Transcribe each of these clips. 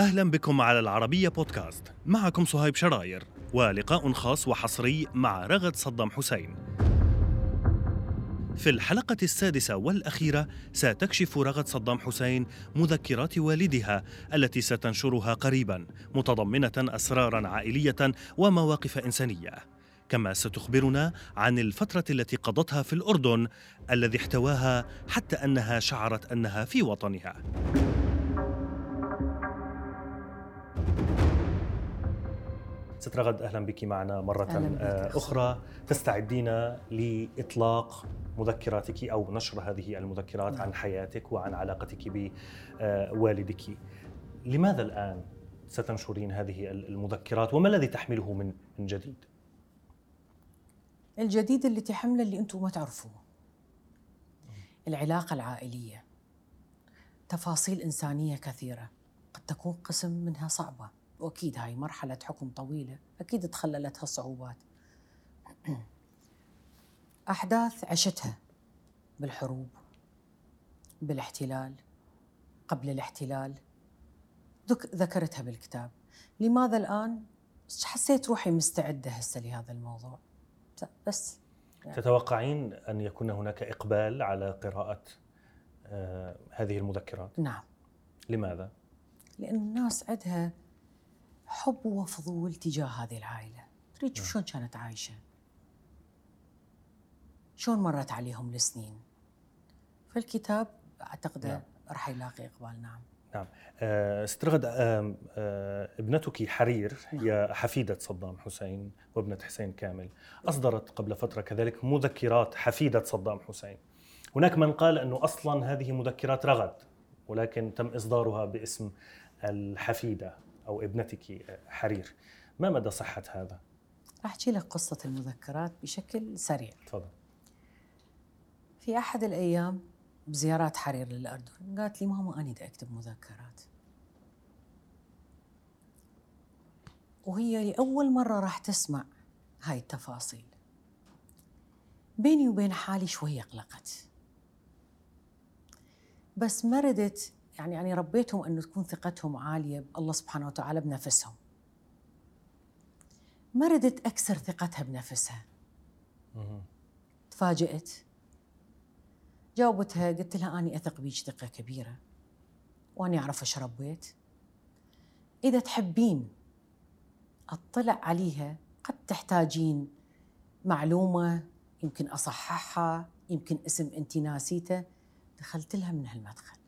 أهلا بكم على العربية بودكاست. معكم صهيب شراير ولقاء خاص وحصري مع رغد صدام حسين. في الحلقة السادسة والأخيرة ستكشف رغد صدام حسين مذكرات والدها التي ستنشرها قريبا متضمنة أسرارا عائلية ومواقف إنسانية. كما ستخبرنا عن الفترة التي قضتها في الأردن الذي احتواها حتى أنها شعرت أنها في وطنها. ست رغد أهلا بك معنا مرة بك. أخرى. تستعدين لإطلاق مذكراتك أو نشر هذه المذكرات نعم. عن حياتك وعن علاقتك بوالدك. لماذا الآن ستنشرين هذه المذكرات؟ وما الذي تحمله من من جديد؟ الجديد اللي تحمله اللي أنتم ما تعرفوه. العلاقة العائلية. تفاصيل إنسانية كثيرة. قد تكون قسم منها صعبة. وأكيد هاي مرحلة حكم طويلة أكيد تخللتها صعوبات. أحداث عشتها بالحروب بالاحتلال قبل الاحتلال. ذك- ذكرتها بالكتاب. لماذا الآن؟ حسيت روحي مستعدة هسه لهذا الموضوع. بس. نعم. تتوقعين أن يكون هناك إقبال على قراءة آه، هذه المذكرات؟ نعم. لماذا؟ لأن الناس عندها حب وفضول تجاه هذه العائلة. تريد تشوف شلون كانت عايشة؟ شلون مرت عليهم السنين؟ فالكتاب أعتقد نعم. راح يلاقي إقبال. نعم. نعم. آه، ست رغد آه، ابنتك حرير هي حفيدة صدام حسين وابنة حسين كامل. أصدرت قبل فترة كذلك مذكرات حفيدة صدام حسين. هناك من قال أنه أصلا هذه مذكرات رغد ولكن تم إصدارها باسم الحفيدة. أو ابنتك حرير. ما مدى صحة هذا؟ راح أحكي لك قصة المذكرات بشكل سريع. تفضل. في أحد الأيام بزيارات حرير للأردن قالت لي ماما أنا دا أكتب مذكرات. وهي لأول مرة راح تسمع هاي التفاصيل. بيني وبين حالي شوية قلقت بس ما ردت يعني أنا ربيتهم أنه تكون ثقتهم عالية بالله سبحانه وتعالى بنفسهم. ما ردت أكسر ثقتها بنفسها. مهم. تفاجأت جاوبتها قلت لها أني أثق بيك ثقة كبيرة. وأني أعرف إيش ربيت. إذا تحبين أطلع عليها. قد تحتاجين معلومة يمكن أصححها يمكن اسم أنت ناسيته. دخلت لها من هالمدخل.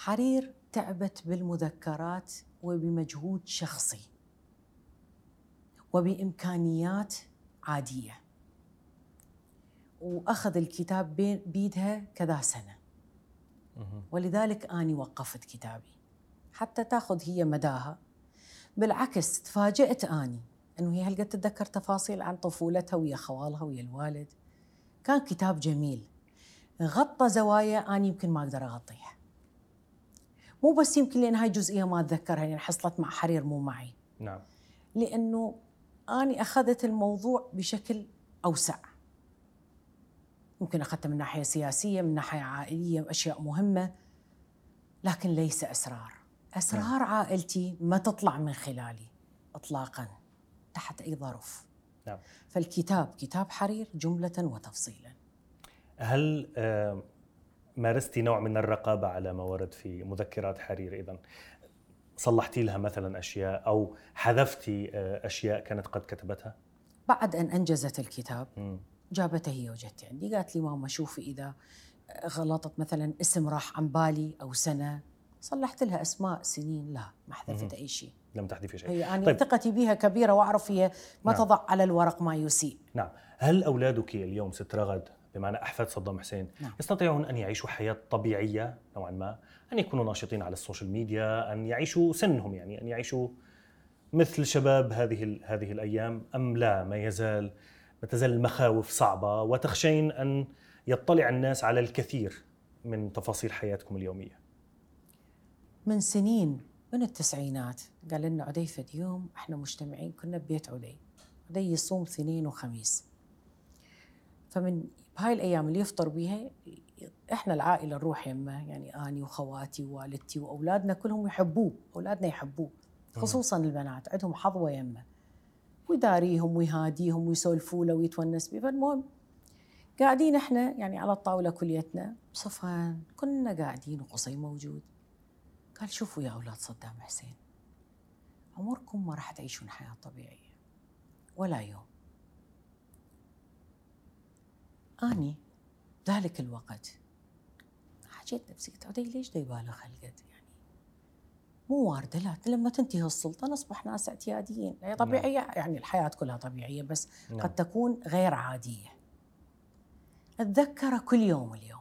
حرير تعبت بالمذكرات وبمجهود شخصي وبإمكانيات عادية. وأخذ الكتاب بيدها كذا سنة. ولذلك آني وقفت كتابي. حتى تاخذ هي مداها. بالعكس تفاجأت آني إنه هي هل قد تتذكر تفاصيل عن طفولتها ويا خوالها ويا الوالد. كان كتاب جميل. غطى زوايا آني يمكن ما أقدر أغطيها. مو بس يمكن لأن هاي جزئية ما أتذكرها لأن حصلت مع حرير مو معي. نعم. لأنه أني أخذت الموضوع بشكل أوسع. ممكن أخذته من ناحية سياسية من ناحية عائلية أشياء مهمة لكن ليس أسرار. أسرار عائلتي ما تطلع من خلالي اطلاقا تحت أي ظرف. نعم. فالكتاب كتاب حرير جملة وتفصيلا. هل مارستي نوع من الرقابة على ما ورد في مذكرات حرير إذا صلحتي لها مثلا أشياء أو حذفتي آه، أشياء كانت قد كتبتها؟ بعد أن أنجزت الكتاب. جابته هي وإجت عندي قالت لي ماما شوفي إذا غلطت مثلا اسم راح عن بالي أو سنة صلحت لها أسماء سنين لا ما حذفت أي شيء. لم تحذفي شيء. هي أنا طيب. ثقتي بها كبيرة وأعرف هي ما نعم. تضع على الورق ما يسيء. نعم. هل أولادك اليوم ست رغد بمعنى أحفاد صدام حسين. نعم. يستطيعون أن يعيشوا حياة طبيعية نوعا ما أن يكونوا ناشطين على ال social media أن يعيشوا سنهم يعني أن يعيشوا مثل شباب هذه هذه الأيام. أم لا؟ ما يزال ما تزال المخاوف صعبة وتخشين أن يطلع الناس على الكثير من تفاصيل حياتكم اليومية. من سنين من التسعينات قال لنا عدي فد يوم إحنا مجتمعين كنا ببيت عدي. عدي يصوم اثنين وخميس. فمن بهاي الأيام اللي يفطر بيها إحنا العائلة نروح يمه يعني أني وخواتي ووالدتي وأولادنا كلهم يحبوه أولادنا يحبوه خصوصا البنات عندهم حظوة يمه ويداريهم ويهاديهم ويسولفوا له ويتونس بيه فالمهم قاعدين إحنا يعني على الطاولة كليتنا صفان كنا قاعدين وقصي موجود. قال شوفوا يا أولاد صدام حسين عمركم ما راح تعيشون حياة طبيعية ولا يوم. أني ذلك الوقت. حكيت نفسي قلت عدي ليش دا يبالغ هالقد يعني؟ مو واردة لا لما تنتهي السلطة نصبح ناس اعتياديين. هي طبيعية نعم. يعني الحياة كلها طبيعية بس نعم. قد تكون غير عادية. اتذكره كل يوم اليوم.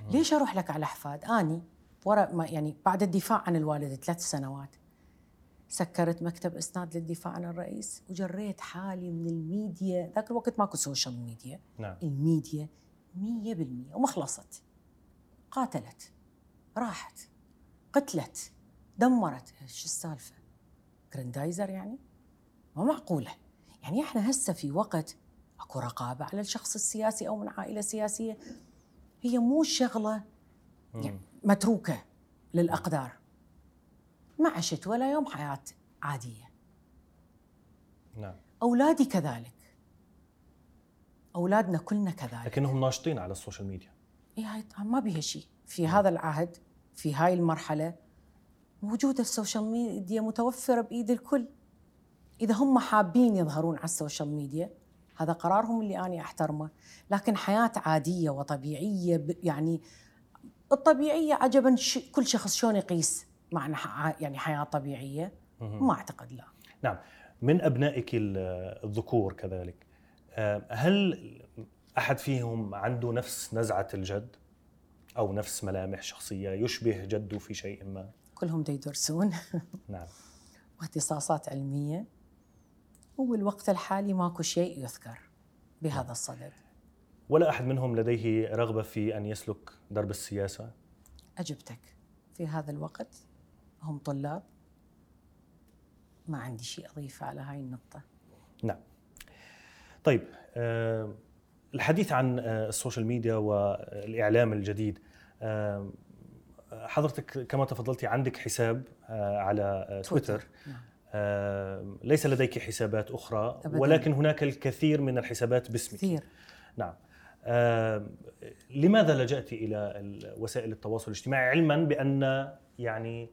مم. ليش أروح لك على أحفاد؟ أني ورا ما يعني بعد الدفاع عن الوالد ثلاث سنوات. سكرت مكتب إسناد للدفاع عن الرئيس وجريت حالي من الميديا. ذاك الوقت ماكو social media. نعم. الميديا 100% وما خلصت قاتلت. راحت. قتلت. دمرت. إيش السالفة؟ جراندايزر يعني؟ ما معقولة. يعني إحنا هسه في وقت أكو رقابة على الشخص السياسي أو من عائلة سياسية. هي مو شغلة يعني متروكة للأقدار. ما عشت ولا يوم حياة عادية. نعم. أولادي كذلك. أولادنا كلنا كذلك. لكنهم ناشطين على ال social media. اي هاي ما بيها شيء. في هذا العهد في هاي المرحلة موجوده ال social media متوفرة بإيد الكل. إذا هم حابين يظهرون على ال social media هذا قرارهم اللي أنا أحترمه. لكن حياة عادية وطبيعية يعني الطبيعية عجبا كل شخص شلون يقيس؟ معنى يعني حياة طبيعية؟ ما أعتقد لا. نعم. من أبنائك الذكور كذلك آه، هل أحد فيهم عنده نفس نزعة الجد؟ أو نفس ملامح شخصية يشبه جده في شيء ما؟ كلهم يدرسون نعم. واختصاصات علمية. وبالوقت الحالي ماكو شيء يذكر بهذا الصدد. ولا أحد منهم لديه رغبة في أن يسلك درب السياسة؟ أجبتك في هذا الوقت؟ هم طلاب. ما عندي شيء اضيفه على هاي النقطة. نعم. طيب آه، الحديث عن آه، ال social media والإعلام الجديد آه، حضرتك كما تفضلتي عندك حساب على تويتر. نعم. ليس لديك حسابات أخرى أبداً. ولكن هناك الكثير من الحسابات باسمك. كثير. نعم. لماذا لجأت إلى وسائل التواصل الاجتماعي؟ علما بأن يعني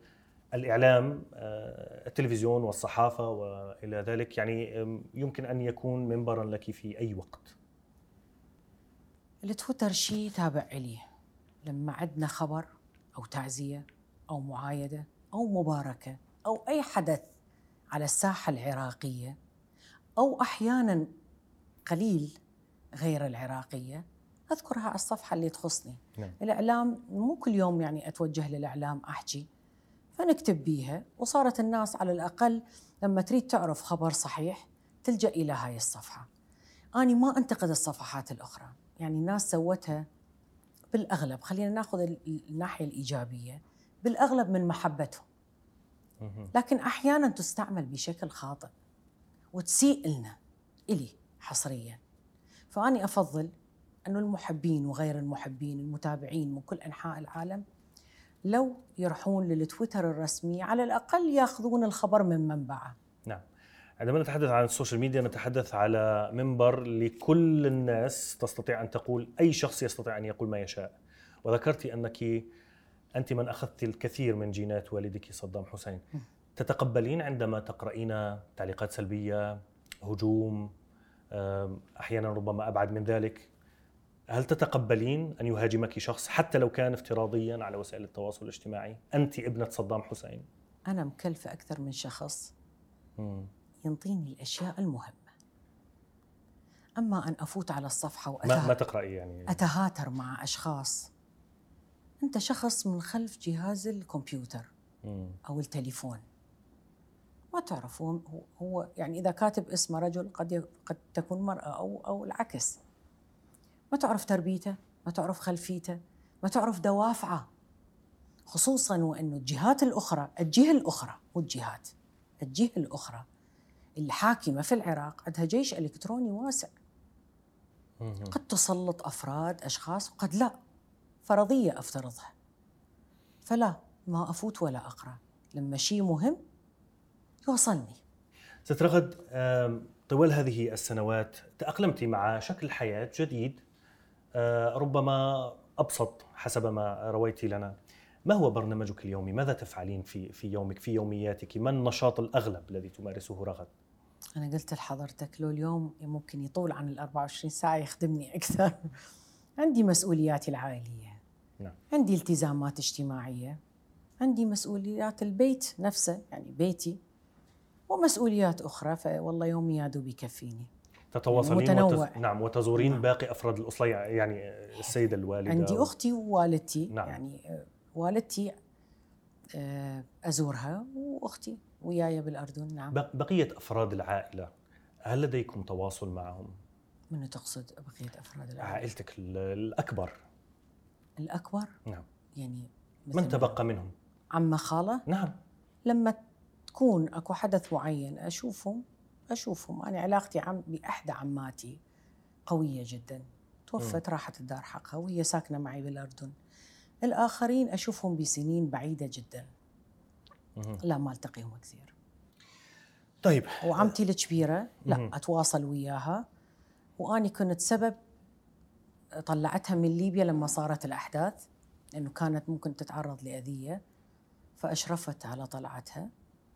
الإعلام آه، التلفزيون والصحافة وإلى ذلك يعني يمكن أن يكون منبرا لك في أي وقت. التويتر شيء تابع إلي. لما عندنا خبر أو تعزية أو معايدة أو مباركة أو أي حدث على الساحة العراقية أو أحيانا قليل غير العراقية أذكرها على الصفحة اللي تخصني. نعم. الإعلام مو كل يوم يعني أتوجه للإعلام أحكي. فنكتب بيها. وصارت الناس على الأقل لما تريد تعرف خبر صحيح تلجأ إلى هاي الصفحة. أنا ما أنتقد الصفحات الأخرى. يعني الناس سوتها بالأغلب. خلينا ناخذ الناحية الإيجابية. بالأغلب من محبتهم. لكن أحيانا تستعمل بشكل خاطئ وتسيء لنا إلي حصريا. فأني أفضل أنه المحبين وغير المحبين المتابعين من كل أنحاء العالم لو يروحون للتويتر الرسمي على الأقل ياخذون الخبر من منبعه. نعم. عندما نتحدث عن ال social media نتحدث على منبر لكل الناس تستطيع أن تقول أي شخص يستطيع أن يقول ما يشاء. وذكرت أنك أنت من أخذت الكثير من جينات والدك صدام حسين. تتقبلين عندما تقرأين تعليقات سلبية هجوم أحيانا ربما أبعد من ذلك؟ هل تتقبلين أن يهاجمك شخص حتى لو كان افتراضيا على وسائل التواصل الاجتماعي؟ أنت ابنة صدام حسين. أنا مكلفه أكثر من شخص. ينطيني الأشياء المهمة. أما أن أفوت على الصفحة وأتهاتر ما, ما تقرأي يعني أتهاتر مع أشخاص أنت شخص من خلف جهاز الكمبيوتر مم. أو التليفون ما تعرف هو, هو يعني إذا كاتب اسمه رجل قد قد تكون مرأة أو أو العكس ما تعرف تربيته ما تعرف خلفيته ما تعرف دوافعه خصوصا وإنه الجهات الأخرى الجهة الأخرى مو الجهات الجهة الأخرى الحاكمة في العراق عندها جيش إلكتروني واسع. قد تسلط أفراد أشخاص وقد لا فرضية أفترضها. فلا ما أفوت ولا أقرأ. لما شيء مهم يوصلني. ست رغد آم، طوال هذه السنوات تأقلمت مع شكل حياة جديد ربما أبسط حسب ما رويت لنا ما هو برنامجك اليومي؟ ماذا تفعلين في في يومك في يومياتك؟ ما النشاط الأغلب الذي تمارسه رغد؟ أنا قلت لحضرتك لو اليوم ممكن يطول عن ال 24 ساعة يخدمني أكثر عندي مسؤولياتي العائلية نعم. عندي التزامات اجتماعية عندي مسؤوليات البيت نفسه يعني بيتي ومسؤوليات أخرى فوالله يومي يا دوب يكفيني تتواصلين متنوع. وتز... نعم وتزورين نعم. باقي أفراد الأسرة يعني السيدة الوالدة عندي أختي ووالدتي نعم. يعني آه، والدتي آه، أزورها وأختي وياي بالأردن نعم بق- بقية أفراد العائلة هل لديكم تواصل معهم؟ من تقصد بقية أفراد العائلة عائلتك ال- الأكبر الأكبر نعم يعني من تبقى منهم؟ عمه خالة نعم لما تكون أكو حدث معين أشوفهم أشوفهم. أنا علاقتي عم باحدى عماتي قوية جدا. توفت راحت الدار حقها وهي ساكنة معي بالأردن. الآخرين أشوفهم بسنين بعيدة جدا. لا ما ألتقيهم كثير. طيب. وعمتي الكبيرة لا مهم. أتواصل وياها. واني كنت سبب طلعتها من ليبيا لما صارت الأحداث لأنه كانت ممكن تتعرض لأذية فأشرفت على طلعتها.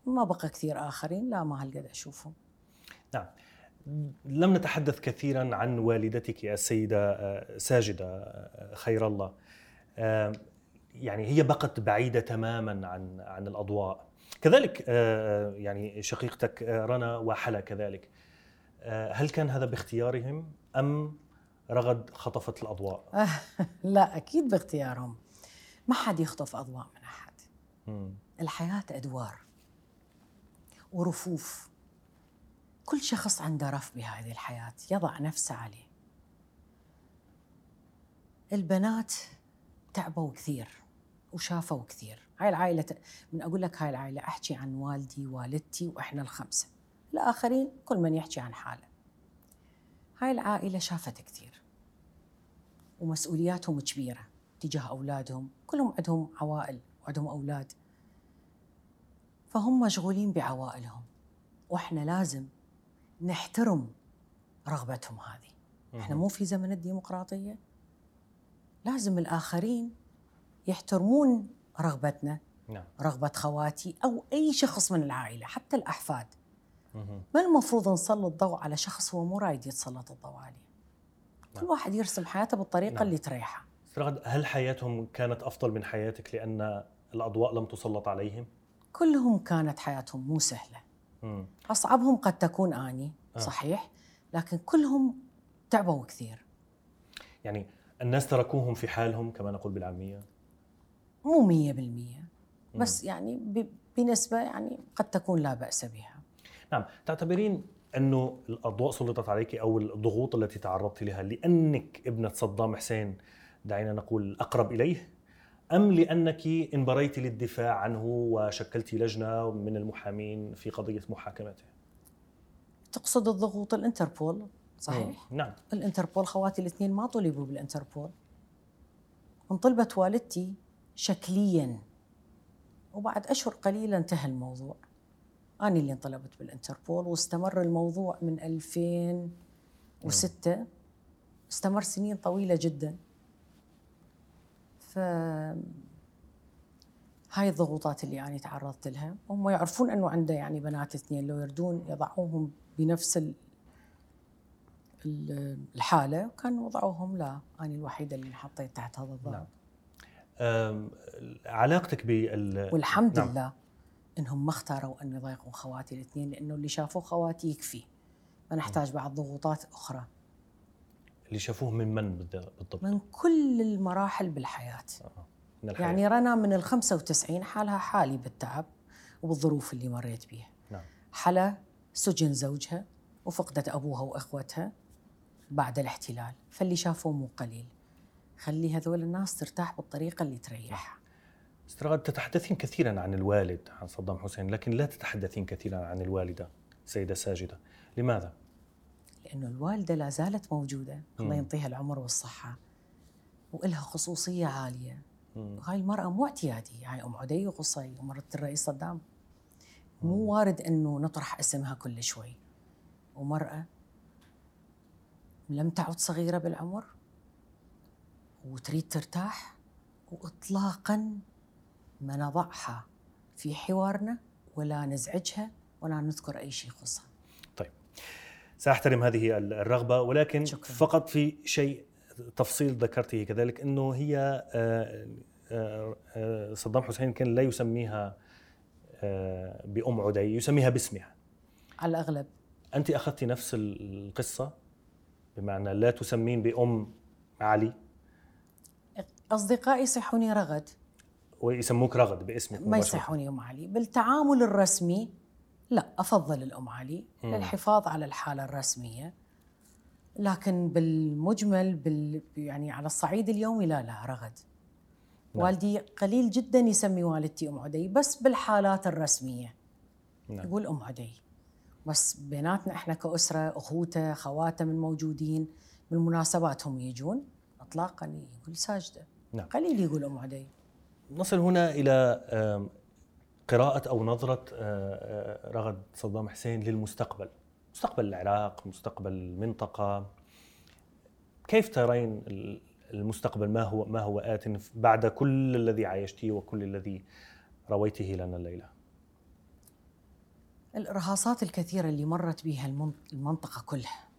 ما بقى كثير آخرين لا ما هالقد أشوفهم. نعم. لم نتحدث كثيرا عن والدتك السيدة آه، ساجدة آه، خير الله. آه، يعني هي بقت بعيدة تماما عن عن الأضواء. كذلك يعني شقيقتك رنا وحلا كذلك. هل كان هذا باختيارهم أم رغد خطفت الأضواء؟ لا أكيد باختيارهم. ما حد يخطف أضواء من أحد. مم. الحياة أدوار ورفوف. كل شخص عنده رف بهذه الحياة يضع نفسه عليه. البنات تعبوا كثير وشافوا كثير. هاي العائلة من أقول لك هاي العائلة أحكي عن والدي والدتي وإحنا الخمسة. الآخرين كل من يحكي عن حاله. هاي العائلة شافت كثير. ومسؤولياتهم كبيرة تجاه أولادهم. كلهم عندهم عوائل وعندهم أولاد. فهم مشغولين بعوائلهم. وإحنا لازم نحترم رغبتهم هذه إحنا مو في زمن الديمقراطية لازم الآخرين يحترمون رغبتنا نعم رغبة خواتي أو أي شخص من العائلة حتى الأحفاد مهم. ما المفروض نسلط ضوء على شخص هو مو رايد يتسلط الضوء عليه كل نعم. واحد يرسم حياته بالطريقة نعم. اللي تريحه رغد هل حياتهم كانت أفضل من حياتك لأن الأضواء لم تسلط عليهم؟ كلهم كانت حياتهم مو سهلة مم. أصعبهم قد تكون آني آه. صحيح لكن كلهم تعبوا كثير. يعني الناس تركوهم في حالهم كما نقول بالعامية؟ مو مية بالمية بس يعني بنسبة يعني قد تكون لا بأس بها. نعم تعتبرين أنه الأضواء سلطت عليك أو الضغوط التي تعرضت لها لأنك ابنة صدام حسين دعينا نقول أقرب إليه؟ أم لأنك انبريت للدفاع عنه وشكلت لجنة من المحامين في قضية محاكمته؟ تقصد الضغوط الانتربول صحيح؟ مم. نعم. الانتربول خواتي الاثنين ما طلبوا بالانتربول. انطلبت والدتي شكليا وبعد أشهر قليله انتهى الموضوع. أنا اللي انطلبت بالانتربول واستمر الموضوع من 2006 استمر سنين طويلة جدا. ف هاي الضغوطات اللي أنا تعرضت لها. هم يعرفون أنه عنده يعني بنات اثنين لو يردون يضعوهم بنفس ال- ال- الحالة وكانوا وضعوهم لا أنا الوحيدة اللي انحطيت تحت هذا الضغط نعم. علاقتك بال والحمد نعم. لله إنهم ما اختاروا ان يضايقوا خواتي الاثنين لأنه اللي شافوه خواتي يكفي. ما نحتاج بعد ضغوطات أخرى. اللي شافوه من من بالضبط. من كل المراحل بالحياة. من الحياة. يعني رنا من ال 95 حالها حالي بالتعب وبالظروف اللي مريت بيها. نعم. حلا سجن زوجها وفقدت أبوها وأخوتها بعد الاحتلال فاللي شافوه مو قليل. خلي هذول الناس ترتاح بالطريقة اللي تريحها. استرغد تتحدثين كثيرا عن الوالد عن صدام حسين لكن لا تتحدثين كثيرا عن الوالدة سيدة ساجدة. لماذا؟ لأنه الوالدة لا زالت موجودة الله ينطيها العمر والصحة. وإلها خصوصية عالية. وهاي المرأة مو اعتيادية هاي أم عدي وقصي ومرة الرئيس صدام. مو وارد أنه نطرح اسمها كل شوي. ومرأة لم تعد صغيرة بالعمر وتريد ترتاح وإطلاقا ما نضعها في حوارنا ولا نزعجها ولا نذكر أي شيء يخصها. سأحترم هذه الرغبة ولكن شكرا. فقط في شيء تفصيل ذكرته كذلك أنه هي آه، آه، آه، صدام حسين كان لا يسميها بأم عدي يسميها باسمها. على الأغلب. أنت أخذت نفس القصة بمعنى لا تسمين بأم علي؟ أصدقائي يصحوني رغد. ويسموك رغد باسمك ما يصحوني أم علي بالتعامل الرسمي لا أفضل الأم علي. للحفاظ على الحالة الرسمية لكن بالمجمل بال يعني على الصعيد اليومي لا لا رغد نعم. والدي قليل جدا يسمي والدتي أم عدي بس بالحالات الرسمية نعم. يقول أم عدي بس بيناتنا إحنا كأسرة أخوته خواته من موجودين بالمناسبات هم يجون اطلاقا يقول ساجدة نعم. قليل يقول أم عدي نصل هنا إلى قراءة أو نظرة رغد صدام حسين للمستقبل. مستقبل العراق مستقبل المنطقة. كيف ترين المستقبل؟ ما هو ما هو آت بعد كل الذي عايشتيه وكل الذي رويته لنا الليلة؟ الإرهاصات الكثيرة اللي مرت بها المنطقة كلها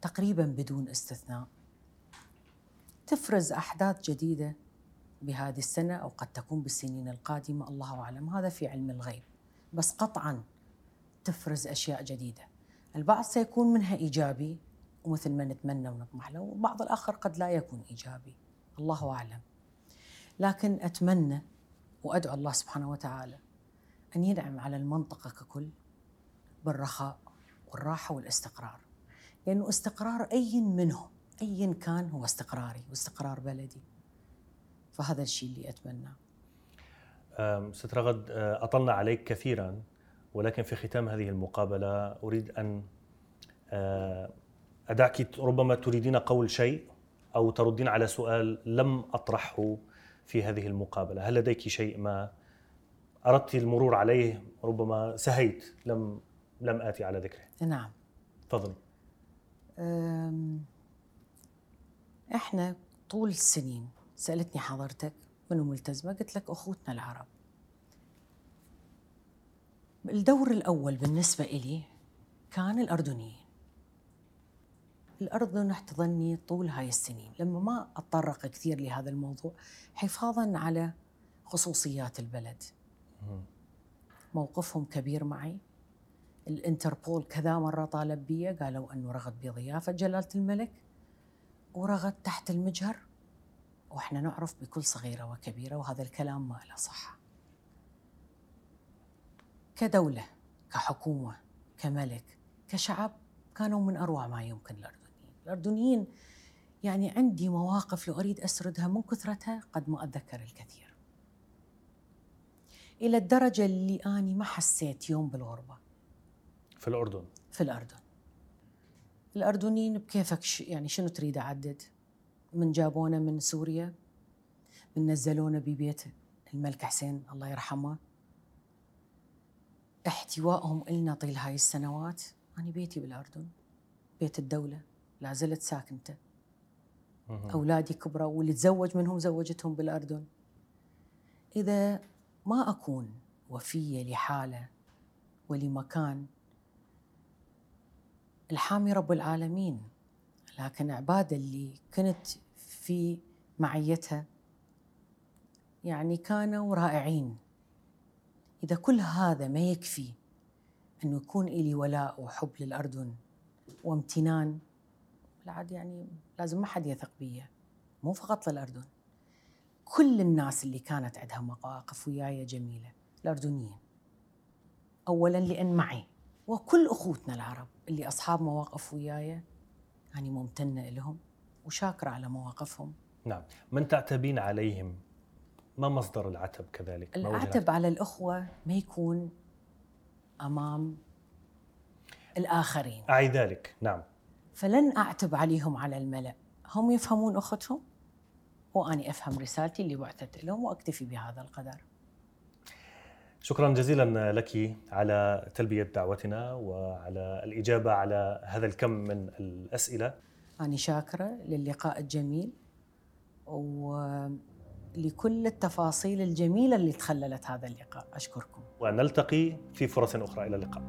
تقريبا بدون استثناء تفرز أحداث جديدة بهذه السنة أو قد تكون بالسنين القادمة الله أعلم. هذا في علم الغيب. بس قطعا تفرز أشياء جديدة. البعض سيكون منها إيجابي ومثل ما نتمنى ونطمح له والبعض الآخر قد لا يكون إيجابي. الله أعلم. لكن أتمنى وأدعو الله سبحانه وتعالى أن ينعم على المنطقة ككل بالرخاء والراحة والاستقرار. لأنه استقرار أي منهم أي كان هو استقراري واستقرار بلدي. فهذا الشيء اللي أتمناه ست رغد أه، أطلنا عليك كثيرا ولكن في ختام هذه المقابلة أريد أن أه، أدعك ربما تريدين قول شيء أو تردين على سؤال لم أطرحه في هذه المقابلة. هل لديك شيء ما أردت المرور عليه؟ ربما سهيت لم لم آتي على ذكره. نعم. تفضلي. إحنا طول السنين سألتني حضرتك منو ملتزمة؟ قلت لك أخوتنا العرب. الدور الأول بالنسبة إلي كان الأردنيين. الأردن احتضني طول هاي السنين. لما ما أتطرق كثير لهذا الموضوع حفاظا على خصوصيات البلد. موقفهم كبير معي. الإنتربول كذا مرة طالب بي قالوا أنه رغد بضيافة جلالة الملك ورغد تحت المجهر. وإحنا نعرف بكل صغيرة وكبيرة وهذا الكلام ما له صحة. كدولة كحكومة كملك كشعب كانوا من أروع ما يمكن الأردنيين. الأردنيين يعني عندي مواقف لو أريد أسردها من كثرتها قد ما أتذكر الكثير. إلى الدرجة اللي أني ما حسيت يوم بالغربة. في الأردن؟ في الأردن. الأردنيين بكيفك ش... يعني شنو تريد أعدد؟ من جابونا من سوريا من نزلونا ببيت الملك حسين الله يرحمه. احتوائهم إلنا طيل هاي السنوات. أنا بيتي بالأردن بيت الدولة لا زلت ساكنته. أولادي كبروا واللي تزوج منهم زوجتهم بالأردن. إذا ما أكون وفية لحالة ولمكان الحامي رب العالمين. لكن عبادة اللي كنت في معيتها يعني كانوا رائعين. إذا كل هذا ما يكفي أنه يكون إلي ولاء وحب للأردن وامتنان العاد يعني لازم ما حد يثق بي مو فقط للأردن كل الناس اللي كانت عندها مواقف وياي جميلة الأردنيين. أولا لأن معي وكل أخوتنا العرب اللي أصحاب مواقف وياي يعني ممتنة لهم وشاكرة على مواقفهم. نعم. من تعتبين عليهم؟ ما مصدر العتب كذلك؟ العتب على الأخوة ما يكون أمام الآخرين. أعي ذلك؟ نعم. فلن أعتب عليهم على الملأ. هم يفهمون أختهم؟ وأني أفهم رسالتي اللي بعثت لهم وأكتفي بهذا القدر. شكرا جزيلا لك على تلبية دعوتنا وعلى الإجابة على هذا الكم من الأسئلة. أنا شاكرة للقاء الجميل ولكل التفاصيل الجميلة اللي تخللت هذا اللقاء. أشكركم. ونلتقي في فرص أخرى. إلى اللقاء.